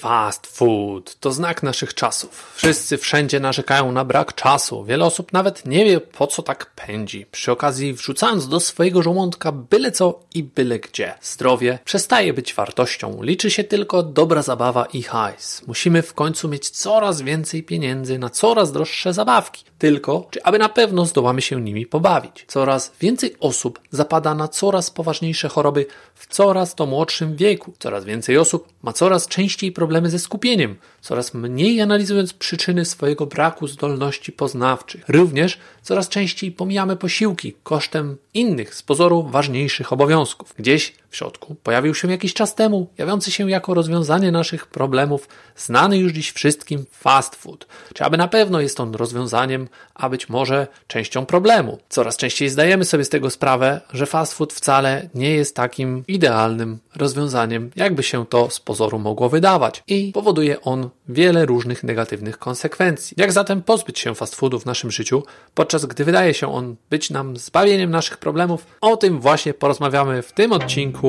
Fast food to znak naszych czasów. Wszyscy wszędzie narzekają na brak czasu. Wiele osób nawet nie wie, po co tak pędzi. Przy okazji wrzucając do swojego żołądka byle co i byle gdzie. Zdrowie przestaje być wartością. Liczy się tylko dobra zabawa i hajs. Musimy w końcu mieć coraz więcej pieniędzy na coraz droższe zabawki. Tylko, czy aby na pewno zdołamy się nimi pobawić. Coraz więcej osób zapada na coraz poważniejsze choroby w coraz to młodszym wieku. Coraz więcej osób ma coraz częściej problemy ze skupieniem, coraz mniej analizując przyczyny swojego braku zdolności poznawczych. Również coraz częściej pomijamy posiłki kosztem innych, z pozoru ważniejszych obowiązków. Gdzieś w środku pojawił się jakiś czas temu, jawiący się jako rozwiązanie naszych problemów, znany już dziś wszystkim fast food. Czy aby na pewno jest on rozwiązaniem, a być może częścią problemu. Coraz częściej zdajemy sobie z tego sprawę, że fast food wcale nie jest takim idealnym rozwiązaniem, jakby się to z pozoru mogło wydawać i powoduje on wiele różnych negatywnych konsekwencji. Jak zatem pozbyć się fast foodu w naszym życiu, podczas gdy wydaje się on być nam zbawieniem naszych problemów? O tym właśnie porozmawiamy w tym odcinku.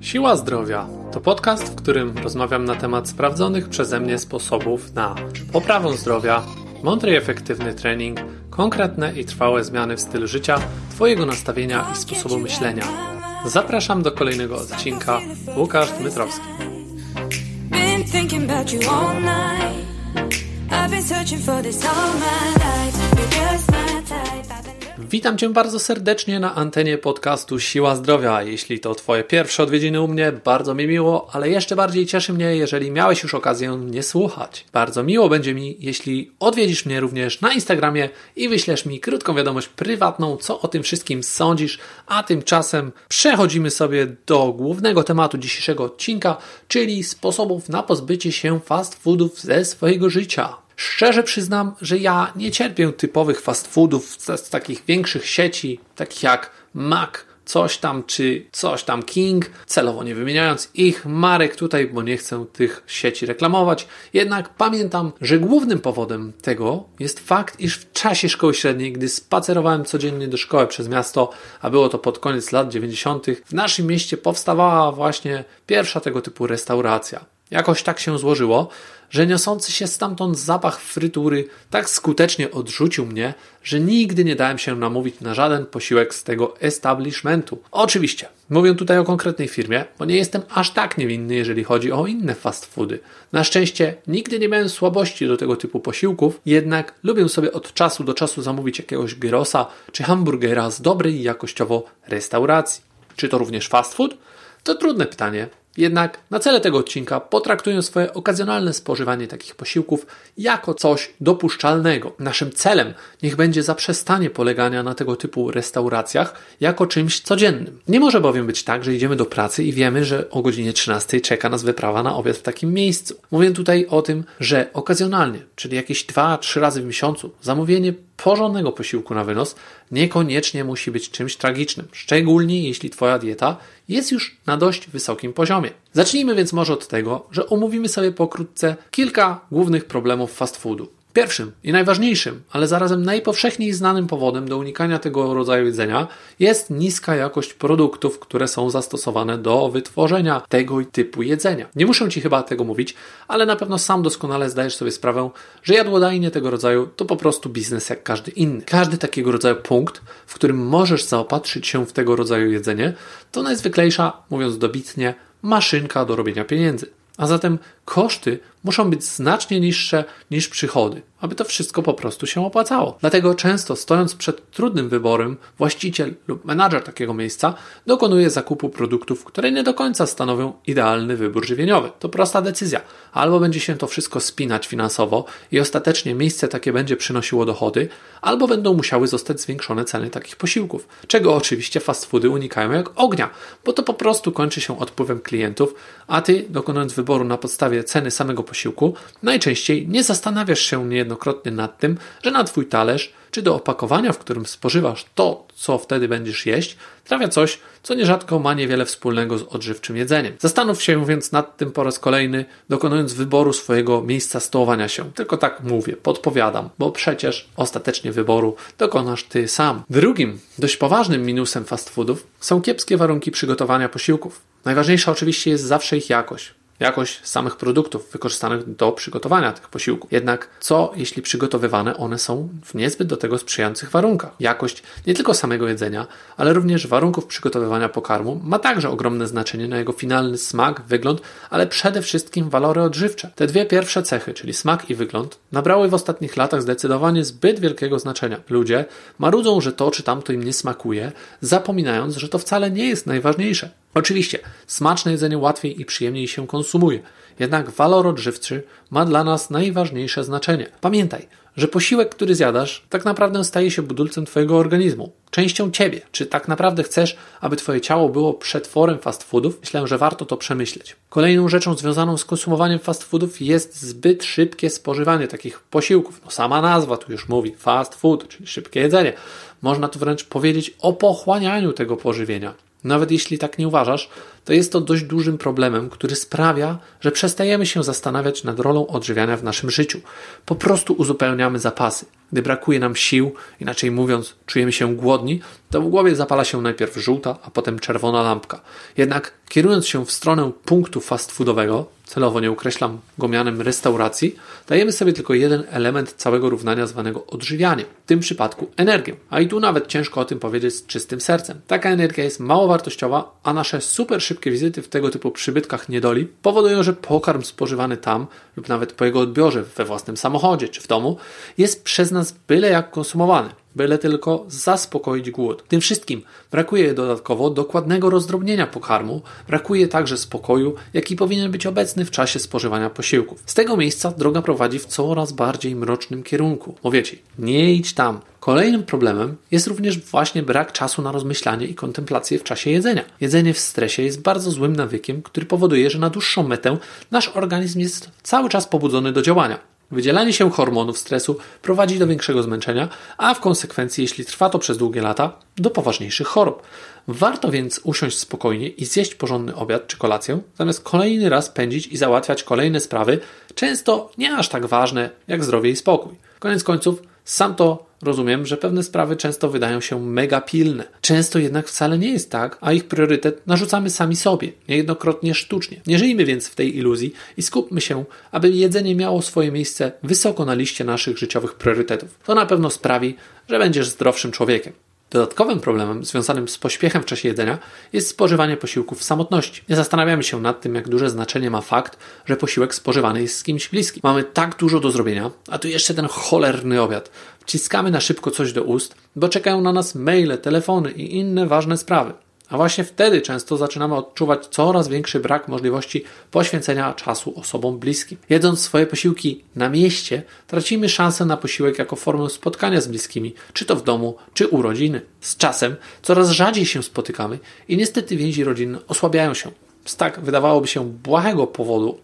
Siła Zdrowia to podcast, w którym rozmawiam na temat sprawdzonych przeze mnie sposobów na poprawę zdrowia, mądry i efektywny trening, konkretne i trwałe zmiany w stylu życia, Twojego nastawienia i sposobu myślenia. Zapraszam do kolejnego odcinka. Łukasz Dmytrowski. Witam Cię bardzo serdecznie na antenie podcastu Siła Zdrowia. Jeśli to Twoje pierwsze odwiedziny u mnie, bardzo mi miło, ale jeszcze bardziej cieszy mnie, jeżeli miałeś już okazję mnie słuchać. Bardzo miło będzie mi, jeśli odwiedzisz mnie również na Instagramie i wyślesz mi krótką wiadomość prywatną, co o tym wszystkim sądzisz, a tymczasem przechodzimy sobie do głównego tematu dzisiejszego odcinka, czyli sposobów na pozbycie się fast foodów ze swojego życia. Szczerze przyznam, że ja nie cierpię typowych fast foodów z, takich większych sieci, takich jak Mac, coś tam czy coś tam King, celowo nie wymieniając ich marek tutaj, bo nie chcę tych sieci reklamować. Jednak pamiętam, że głównym powodem tego jest fakt, iż w czasie szkoły średniej, gdy spacerowałem codziennie do szkoły przez miasto, a było to pod koniec lat 90., w naszym mieście powstawała właśnie pierwsza tego typu restauracja. Jakoś tak się złożyło, że niosący się stamtąd zapach frytury tak skutecznie odrzucił mnie, że nigdy nie dałem się namówić na żaden posiłek z tego establishmentu. Oczywiście, mówię tutaj o konkretnej firmie, bo nie jestem aż tak niewinny, jeżeli chodzi o inne fast foody. Na szczęście nigdy nie miałem słabości do tego typu posiłków, jednak lubię sobie od czasu do czasu zamówić jakiegoś gyrosa czy hamburgera z dobrej jakościowo restauracji. Czy to również fast food? To trudne pytanie, jednak na cele tego odcinka potraktuję swoje okazjonalne spożywanie takich posiłków jako coś dopuszczalnego. Naszym celem niech będzie zaprzestanie polegania na tego typu restauracjach jako czymś codziennym. Nie może bowiem być tak, że idziemy do pracy i wiemy, że o godzinie 13 czeka nas wyprawa na obiad w takim miejscu. Mówię tutaj o tym, że okazjonalnie, czyli jakieś 2-3 razy w miesiącu, zamówienie porządnego posiłku na wynos niekoniecznie musi być czymś tragicznym, szczególnie jeśli Twoja dieta jest już na dość wysokim poziomie. Zacznijmy więc może od tego, że omówimy sobie pokrótce kilka głównych problemów fast foodu. Pierwszym i najważniejszym, ale zarazem najpowszechniej znanym powodem do unikania tego rodzaju jedzenia jest niska jakość produktów, które są zastosowane do wytworzenia tego typu jedzenia. Nie muszę Ci chyba tego mówić, ale na pewno sam doskonale zdajesz sobie sprawę, że jadłodajnie tego rodzaju to po prostu biznes jak każdy inny. Każdy takiego rodzaju punkt, w którym możesz zaopatrzyć się w tego rodzaju jedzenie, to najzwyklejsza, mówiąc dobitnie, maszynka do robienia pieniędzy. A zatem koszty muszą być znacznie niższe niż przychody, aby to wszystko po prostu się opłacało. Dlatego często stojąc przed trudnym wyborem, właściciel lub menadżer takiego miejsca dokonuje zakupu produktów, które nie do końca stanowią idealny wybór żywieniowy. To prosta decyzja. Albo będzie się to wszystko spinać finansowo i ostatecznie miejsce takie będzie przynosiło dochody, albo będą musiały zostać zwiększone ceny takich posiłków, czego oczywiście fast foody unikają jak ognia, bo to po prostu kończy się odpływem klientów, a ty dokonując wyboru na podstawie ceny samego posiłku, najczęściej nie zastanawiasz się niejednokrotnie nad tym, że na Twój talerz czy do opakowania, w którym spożywasz to, co wtedy będziesz jeść, trafia coś, co nierzadko ma niewiele wspólnego z odżywczym jedzeniem. Zastanów się więc nad tym po raz kolejny, dokonując wyboru swojego miejsca stołowania się. Tylko tak mówię, podpowiadam, bo przecież ostatecznie wyboru dokonasz ty sam. Drugim, dość poważnym minusem fast foodów są kiepskie warunki przygotowania posiłków. Najważniejsza oczywiście jest zawsze ich jakość. Jakość samych produktów wykorzystanych do przygotowania tych posiłków. Jednak co jeśli przygotowywane one są w niezbyt do tego sprzyjających warunkach? Jakość nie tylko samego jedzenia, ale również warunków przygotowywania pokarmu ma także ogromne znaczenie na jego finalny smak, wygląd, ale przede wszystkim walory odżywcze. Te dwie pierwsze cechy, czyli smak i wygląd, nabrały w ostatnich latach zdecydowanie zbyt wielkiego znaczenia. Ludzie marudzą, że to czy tamto im nie smakuje, zapominając, że to wcale nie jest najważniejsze. Oczywiście, smaczne jedzenie łatwiej i przyjemniej się konsumuje, jednak walor odżywczy ma dla nas najważniejsze znaczenie. Pamiętaj, że posiłek, który zjadasz, tak naprawdę staje się budulcem Twojego organizmu, częścią Ciebie. Czy tak naprawdę chcesz, aby Twoje ciało było przetworem fast foodów? Myślę, że warto to przemyśleć. Kolejną rzeczą związaną z konsumowaniem fast foodów jest zbyt szybkie spożywanie takich posiłków. No, sama nazwa tu już mówi fast food, czyli szybkie jedzenie. Można tu wręcz powiedzieć o pochłanianiu tego pożywienia. Nawet jeśli tak nie uważasz, to jest to dość dużym problemem, który sprawia, że przestajemy się zastanawiać nad rolą odżywiania w naszym życiu. Po prostu uzupełniamy zapasy. Gdy brakuje nam sił, inaczej mówiąc, czujemy się głodni, to w głowie zapala się najpierw żółta, a potem czerwona lampka. Jednak kierując się w stronę punktu fast foodowego, celowo nie ukreślam go mianem restauracji, dajemy sobie tylko jeden element całego równania zwanego odżywianiem, w tym przypadku energię. A i tu nawet ciężko o tym powiedzieć z czystym sercem. Taka energia jest mało wartościowa, a nasze super szybkie wizyty w tego typu przybytkach niedoli powodują, że pokarm spożywany tam lub nawet po jego odbiorze we własnym samochodzie czy w domu jest przez nas byle jak konsumowany byle tylko zaspokoić głód. Tym wszystkim brakuje dodatkowo dokładnego rozdrobnienia pokarmu, brakuje także spokoju, jaki powinien być obecny w czasie spożywania posiłków. Z tego miejsca droga prowadzi w coraz bardziej mrocznym kierunku. Mówię Ci, nie idź tam. Kolejnym problemem jest również właśnie brak czasu na rozmyślanie i kontemplację w czasie jedzenia. Jedzenie w stresie jest bardzo złym nawykiem, który powoduje, że na dłuższą metę nasz organizm jest cały czas pobudzony do działania. Wydzielanie się hormonów stresu prowadzi do większego zmęczenia, a w konsekwencji, jeśli trwa to przez długie lata, do poważniejszych chorób. Warto więc usiąść spokojnie i zjeść porządny obiad czy kolację, zamiast kolejny raz pędzić i załatwiać kolejne sprawy, często nie aż tak ważne jak zdrowie i spokój. Koniec końców, sam to rozumiem, że pewne sprawy często wydają się mega pilne. Często jednak wcale nie jest tak, a ich priorytet narzucamy sami sobie, niejednokrotnie sztucznie. Nie żyjmy więc w tej iluzji i skupmy się, aby jedzenie miało swoje miejsce wysoko na liście naszych życiowych priorytetów. To na pewno sprawi, że będziesz zdrowszym człowiekiem. Dodatkowym problemem związanym z pośpiechem w czasie jedzenia jest spożywanie posiłków w samotności. Nie zastanawiamy się nad tym, jak duże znaczenie ma fakt, że posiłek spożywany jest z kimś bliskim. Mamy tak dużo do zrobienia, a tu jeszcze ten cholerny obiad. Wciskamy na szybko coś do ust, bo czekają na nas maile, telefony i inne ważne sprawy. A właśnie wtedy często zaczynamy odczuwać coraz większy brak możliwości poświęcenia czasu osobom bliskim. Jedząc swoje posiłki na mieście, tracimy szansę na posiłek jako formę spotkania z bliskimi, czy to w domu, czy u rodziny. Z czasem coraz rzadziej się spotykamy i niestety więzi rodzinne osłabiają się. Z tak wydawałoby się błahego powodu.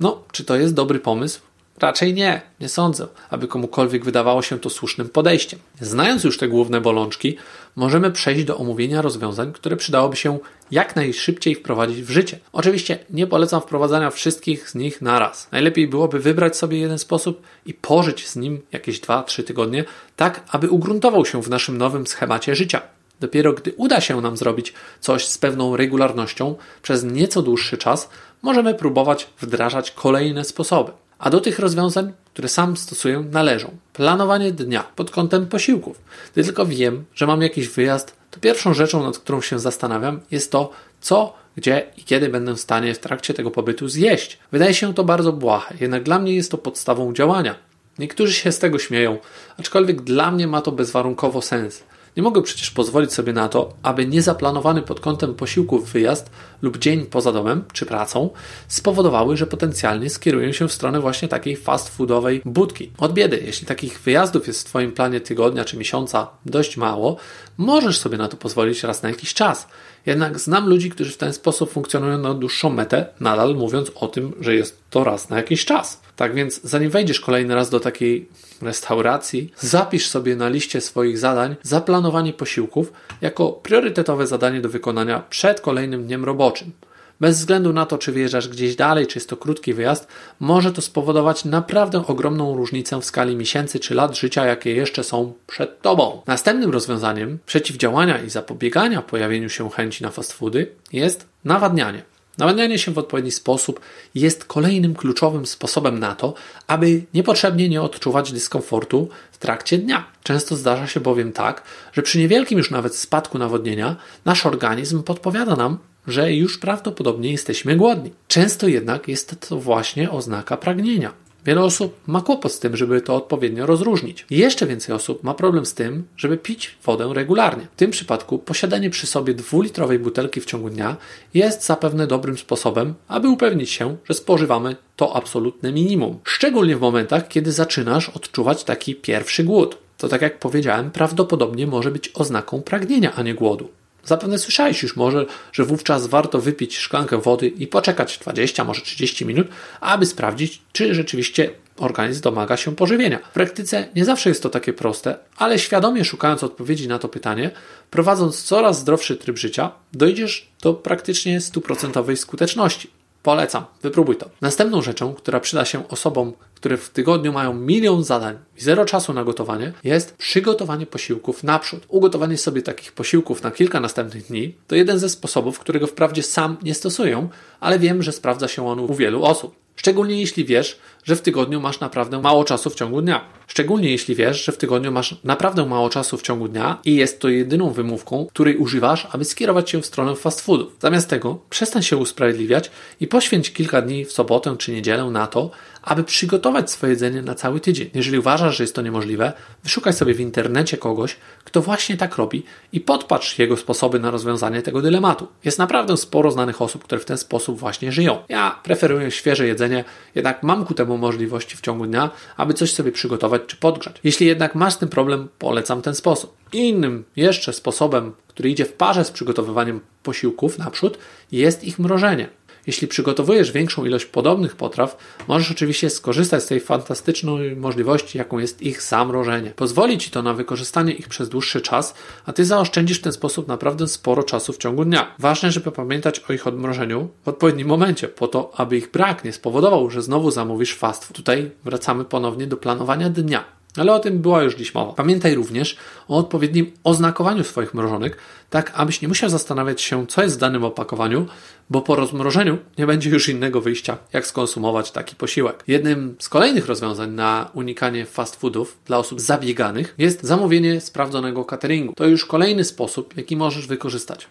No, czy to jest dobry pomysł? Raczej nie, nie sądzę, aby komukolwiek wydawało się to słusznym podejściem. Znając już te główne bolączki, możemy przejść do omówienia rozwiązań, które przydałoby się jak najszybciej wprowadzić w życie. Oczywiście nie polecam wprowadzania wszystkich z nich naraz. Najlepiej byłoby wybrać sobie jeden sposób i pożyć z nim jakieś 2-3 tygodnie, tak aby ugruntował się w naszym nowym schemacie życia. Dopiero gdy uda się nam zrobić coś z pewną regularnością przez nieco dłuższy czas, możemy próbować wdrażać kolejne sposoby. A do tych rozwiązań, które sam stosuję, należą planowanie dnia pod kątem posiłków. Gdy tylko wiem, że mam jakiś wyjazd, to pierwszą rzeczą, nad którą się zastanawiam, jest to, co, gdzie i kiedy będę w stanie w trakcie tego pobytu zjeść. Wydaje się to bardzo błahe, jednak dla mnie jest to podstawą działania. Niektórzy się z tego śmieją, aczkolwiek dla mnie ma to bezwarunkowo sens. Nie mogę przecież pozwolić sobie na to, aby niezaplanowany pod kątem posiłków wyjazd lub dzień poza domem czy pracą spowodowały, że potencjalnie skieruję się w stronę właśnie takiej fast foodowej budki. Od biedy, jeśli takich wyjazdów jest w Twoim planie tygodnia czy miesiąca dość mało, możesz sobie na to pozwolić raz na jakiś czas. Jednak znam ludzi, którzy w ten sposób funkcjonują na dłuższą metę, nadal mówiąc o tym, że jest to raz na jakiś czas. Tak więc, zanim wejdziesz kolejny raz do takiej restauracji, zapisz sobie na liście swoich zadań zaplanowanie posiłków jako priorytetowe zadanie do wykonania przed kolejnym dniem roboczym. Bez względu na to, czy wyjeżdżasz gdzieś dalej, czy jest to krótki wyjazd, może to spowodować naprawdę ogromną różnicę w skali miesięcy czy lat życia, jakie jeszcze są przed Tobą. Następnym rozwiązaniem przeciwdziałania i zapobiegania pojawieniu się chęci na fast foody jest nawadnianie. Nawadnianie się w odpowiedni sposób jest kolejnym kluczowym sposobem na to, aby niepotrzebnie nie odczuwać dyskomfortu w trakcie dnia. Często zdarza się bowiem tak, że przy niewielkim już nawet spadku nawodnienia nasz organizm podpowiada nam, że już prawdopodobnie jesteśmy głodni. Często jednak jest to właśnie oznaka pragnienia. Wiele osób ma kłopot z tym, żeby to odpowiednio rozróżnić. Jeszcze więcej osób ma problem z tym, żeby pić wodę regularnie. W tym przypadku posiadanie przy sobie dwulitrowej butelki w ciągu dnia jest zapewne dobrym sposobem, aby upewnić się, że spożywamy to absolutne minimum. Szczególnie w momentach, kiedy zaczynasz odczuwać taki pierwszy głód. To tak jak powiedziałem, prawdopodobnie może być oznaką pragnienia, a nie głodu. Zapewne słyszałeś już może, że wówczas warto wypić szklankę wody i poczekać 20, może 30 minut, aby sprawdzić, czy rzeczywiście organizm domaga się pożywienia. W praktyce nie zawsze jest to takie proste, ale świadomie szukając odpowiedzi na to pytanie, prowadząc coraz zdrowszy tryb życia, dojdziesz do praktycznie stuprocentowej skuteczności. Polecam, wypróbuj to. Następną rzeczą, która przyda się osobom, które w tygodniu mają milion zadań zero czasu na gotowanie, jest przygotowanie posiłków naprzód. Ugotowanie sobie takich posiłków na kilka następnych dni to jeden ze sposobów, którego wprawdzie sam nie stosuję, ale wiem, że sprawdza się on u wielu osób. Szczególnie jeśli wiesz, że w tygodniu masz naprawdę mało czasu w ciągu dnia. Szczególnie jeśli wiesz, że w tygodniu masz naprawdę mało czasu w ciągu dnia i jest to jedyną wymówką, której używasz, aby skierować się w stronę fast foodów. Zamiast tego przestań się usprawiedliwiać i poświęć kilka dni w sobotę czy niedzielę na to, aby przygotować swoje jedzenie na cały tydzień. Jeżeli uważasz, że jest to niemożliwe, wyszukaj sobie w internecie kogoś, kto właśnie tak robi i podpatrz jego sposoby na rozwiązanie tego dylematu. Jest naprawdę sporo znanych osób, które w ten sposób właśnie żyją. Ja preferuję świeże jedzenie, jednak mam ku temu możliwości w ciągu dnia, aby coś sobie przygotować czy podgrzać. Jeśli jednak masz tym problem, polecam ten sposób. Innym jeszcze sposobem, który idzie w parze z przygotowywaniem posiłków naprzód, jest ich mrożenie. Jeśli przygotowujesz większą ilość podobnych potraw, możesz oczywiście skorzystać z tej fantastycznej możliwości, jaką jest ich zamrożenie. Pozwoli Ci to na wykorzystanie ich przez dłuższy czas, a Ty zaoszczędzisz w ten sposób naprawdę sporo czasu w ciągu dnia. Ważne, żeby pamiętać o ich odmrożeniu w odpowiednim momencie, po to, aby ich brak nie spowodował, że znowu zamówisz fast food. Tutaj wracamy ponownie do planowania dnia. Ale o tym była już dziś mowa. Pamiętaj również o odpowiednim oznakowaniu swoich mrożonek, tak abyś nie musiał zastanawiać się, co jest w danym opakowaniu, bo po rozmrożeniu nie będzie już innego wyjścia, jak skonsumować taki posiłek. Jednym z kolejnych rozwiązań na unikanie fast foodów dla osób zabieganych jest zamówienie sprawdzonego cateringu. To już kolejny sposób, jaki możesz wykorzystać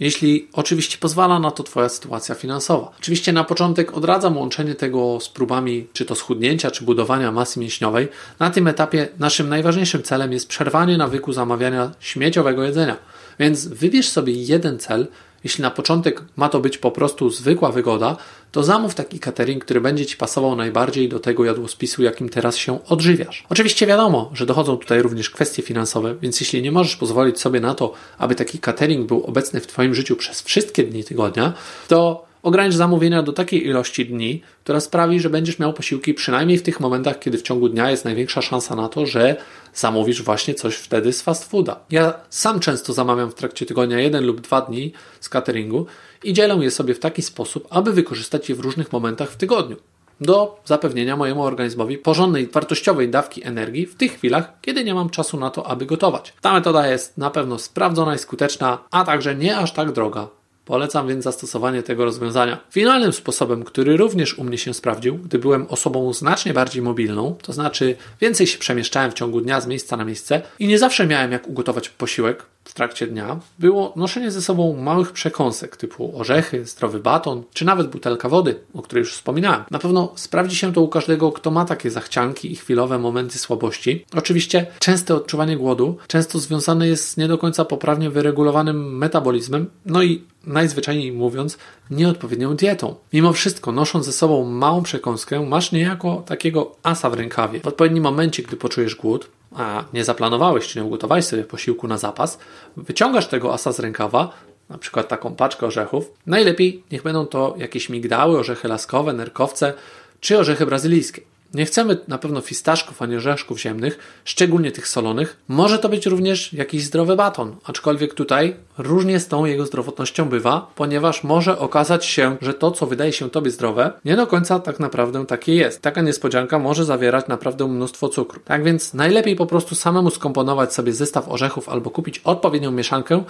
jeśli oczywiście pozwala na to Twoja sytuacja finansowa. Oczywiście na początek odradzam łączenie tego z próbami czy to schudnięcia, czy budowania masy mięśniowej. Na tym etapie naszym najważniejszym celem jest przerwanie nawyku zamawiania śmieciowego jedzenia. Więc wybierz sobie jeden cel, jeśli na początek ma to być po prostu zwykła wygoda, to zamów taki catering, który będzie Ci pasował najbardziej do tego jadłospisu, jakim teraz się odżywiasz. Oczywiście wiadomo, że dochodzą tutaj również kwestie finansowe, więc jeśli nie możesz pozwolić sobie na to, aby taki catering był obecny w Twoim życiu przez wszystkie dni tygodnia, to Ogranicz zamówienia do takiej ilości dni, która sprawi, że będziesz miał posiłki przynajmniej w tych momentach, kiedy w ciągu dnia jest największa szansa na to, że zamówisz właśnie coś wtedy z fast fooda. Ja sam często zamawiam w trakcie tygodnia jeden lub dwa dni z cateringu i dzielę je sobie w taki sposób, aby wykorzystać je w różnych momentach w tygodniu do zapewnienia mojemu organizmowi porządnej, wartościowej dawki energii w tych chwilach, kiedy nie mam czasu na to, aby gotować. Ta metoda jest na pewno sprawdzona i skuteczna, a także nie aż tak droga Polecam więc zastosowanie tego rozwiązania. Finalnym sposobem, który również u mnie się sprawdził, gdy byłem osobą znacznie bardziej mobilną, to znaczy więcej się przemieszczałem w ciągu dnia z miejsca na miejsce i nie zawsze miałem jak ugotować posiłek w trakcie dnia, było noszenie ze sobą małych przekąsek typu orzechy, zdrowy baton, czy nawet butelka wody, o której już wspominałem. Na pewno sprawdzi się to u każdego, kto ma takie zachcianki i chwilowe momenty słabości. Oczywiście częste odczuwanie głodu często związane jest z nie do końca poprawnie wyregulowanym metabolizmem, no i najzwyczajniej mówiąc, nieodpowiednią dietą. Mimo wszystko, nosząc ze sobą małą przekąskę, masz niejako takiego asa w rękawie. W odpowiednim momencie, gdy poczujesz głód, a nie zaplanowałeś czy nie ugotowałeś sobie posiłku na zapas, wyciągasz tego asa z rękawa, na przykład taką paczkę orzechów. Najlepiej niech będą to jakieś migdały, orzechy laskowe, nerkowce czy orzechy brazylijskie. Nie chcemy na pewno fistaszków ani orzeszków ziemnych, szczególnie tych solonych. Może to być również jakiś zdrowy baton, aczkolwiek tutaj różnie z tą jego zdrowotnością bywa, ponieważ może okazać się, że to, co wydaje się Tobie zdrowe, nie do końca tak naprawdę takie jest. Taka niespodzianka może zawierać naprawdę mnóstwo cukru. Tak więc najlepiej po prostu samemu skomponować sobie zestaw orzechów albo kupić odpowiednią mieszankę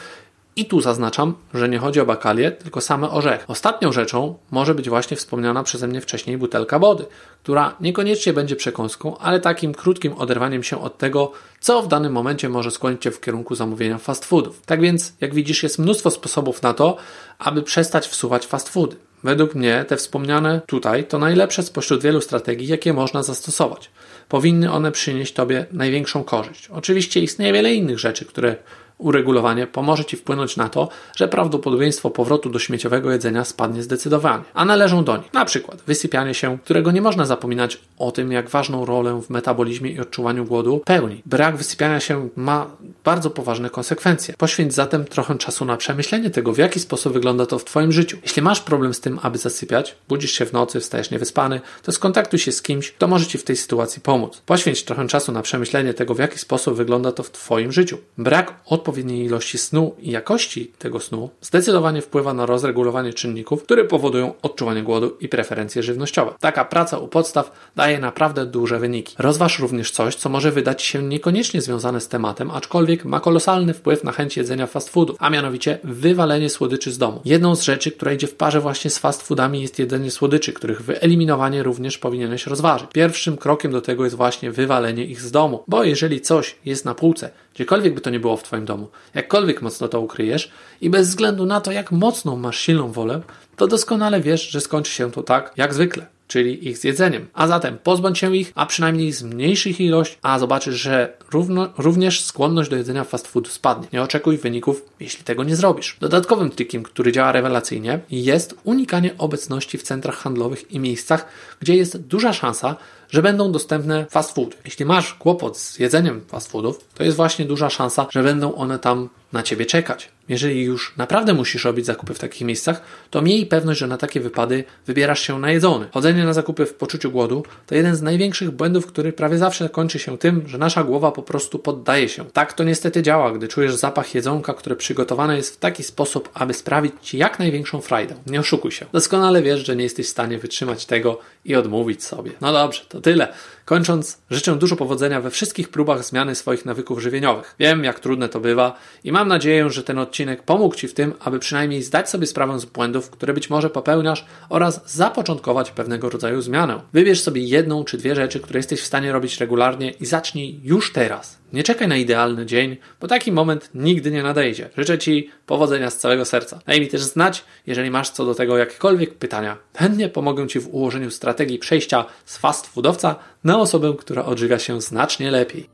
I tu zaznaczam, że nie chodzi o bakalię, tylko same orzechy. Ostatnią rzeczą może być właśnie wspomniana przeze mnie wcześniej butelka wody, która niekoniecznie będzie przekąską, ale takim krótkim oderwaniem się od tego, co w danym momencie może skłonić Cię w kierunku zamówienia fast foodów. Tak więc, jak widzisz, jest mnóstwo sposobów na to, aby przestać wsuwać fast foody. Według mnie te wspomniane tutaj to najlepsze spośród wielu strategii, jakie można zastosować. Powinny one przynieść Tobie największą korzyść. Oczywiście istnieje wiele innych rzeczy, które uregulowanie pomoże Ci wpłynąć na to, że prawdopodobieństwo powrotu do śmieciowego jedzenia spadnie zdecydowanie, a należą do nich na przykład wysypianie się, którego nie można zapominać o tym, jak ważną rolę w metabolizmie i odczuwaniu głodu pełni. Brak wysypiania się ma bardzo poważne konsekwencje. Poświęć zatem trochę czasu na przemyślenie tego, w jaki sposób wygląda to w Twoim życiu. Jeśli masz problem z tym, aby zasypiać, budzisz się w nocy, wstajesz niewyspany, to skontaktuj się z kimś, kto może Ci w tej sytuacji pomóc. Poświęć trochę czasu na przemyślenie tego, w jaki sposób wygląda to w Twoim życiu. Brak odpowiedzi odpowiedniej ilości snu i jakości tego snu zdecydowanie wpływa na rozregulowanie czynników, które powodują odczuwanie głodu i preferencje żywnościowe. Taka praca u podstaw daje naprawdę duże wyniki. Rozważ również coś, co może wydać się niekoniecznie związane z tematem, aczkolwiek ma kolosalny wpływ na chęć jedzenia fast foodów, a mianowicie wywalenie słodyczy z domu. Jedną z rzeczy, która idzie w parze właśnie z fast foodami jest jedzenie słodyczy, których wyeliminowanie również powinieneś rozważyć. Pierwszym krokiem do tego jest właśnie wywalenie ich z domu, bo jeżeli coś jest na półce, gdziekolwiek by to nie było w Twoim domu, jakkolwiek mocno to ukryjesz i bez względu na to, jak mocną masz silną wolę, to doskonale wiesz, że skończy się to tak, jak zwykle czyli ich zjedzeniem. A zatem pozbądź się ich, a przynajmniej zmniejszy ich ilość, a zobaczysz, że równo, również skłonność do jedzenia fast food spadnie. Nie oczekuj wyników, jeśli tego nie zrobisz. Dodatkowym trikiem, który działa rewelacyjnie, jest unikanie obecności w centrach handlowych i miejscach, gdzie jest duża szansa, że będą dostępne fast food. Jeśli masz kłopot z jedzeniem fast foodów, to jest właśnie duża szansa, że będą one tam na ciebie czekać. Jeżeli już naprawdę musisz robić zakupy w takich miejscach, to miej pewność, że na takie wypady wybierasz się najedzony. Chodzenie na zakupy w poczuciu głodu to jeden z największych błędów, który prawie zawsze kończy się tym, że nasza głowa po prostu poddaje się. Tak to niestety działa, gdy czujesz zapach jedzonka, które przygotowane jest w taki sposób, aby sprawić ci jak największą frajdę. Nie oszukuj się. Doskonale wiesz, że nie jesteś w stanie wytrzymać tego i odmówić sobie. No dobrze, to tyle. Kończąc, życzę dużo powodzenia we wszystkich próbach zmiany swoich nawyków żywieniowych. Wiem, jak trudne to bywa i mam nadzieję, że ten odcinek pomógł Ci w tym, aby przynajmniej zdać sobie sprawę z błędów, które być może popełniasz oraz zapoczątkować pewnego rodzaju zmianę. Wybierz sobie jedną czy dwie rzeczy, które jesteś w stanie robić regularnie i zacznij już teraz. Nie czekaj na idealny dzień, bo taki moment nigdy nie nadejdzie. Życzę Ci powodzenia z całego serca. Daj mi też znać, jeżeli masz co do tego jakiekolwiek pytania. Chętnie pomogę Ci w ułożeniu strategii przejścia z fast foodowca na osobę, która odżywia się znacznie lepiej.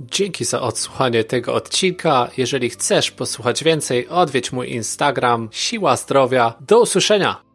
Dzięki za odsłuchanie tego odcinka. Jeżeli chcesz posłuchać więcej, odwiedź mój Instagram Siła Zdrowia. Do usłyszenia!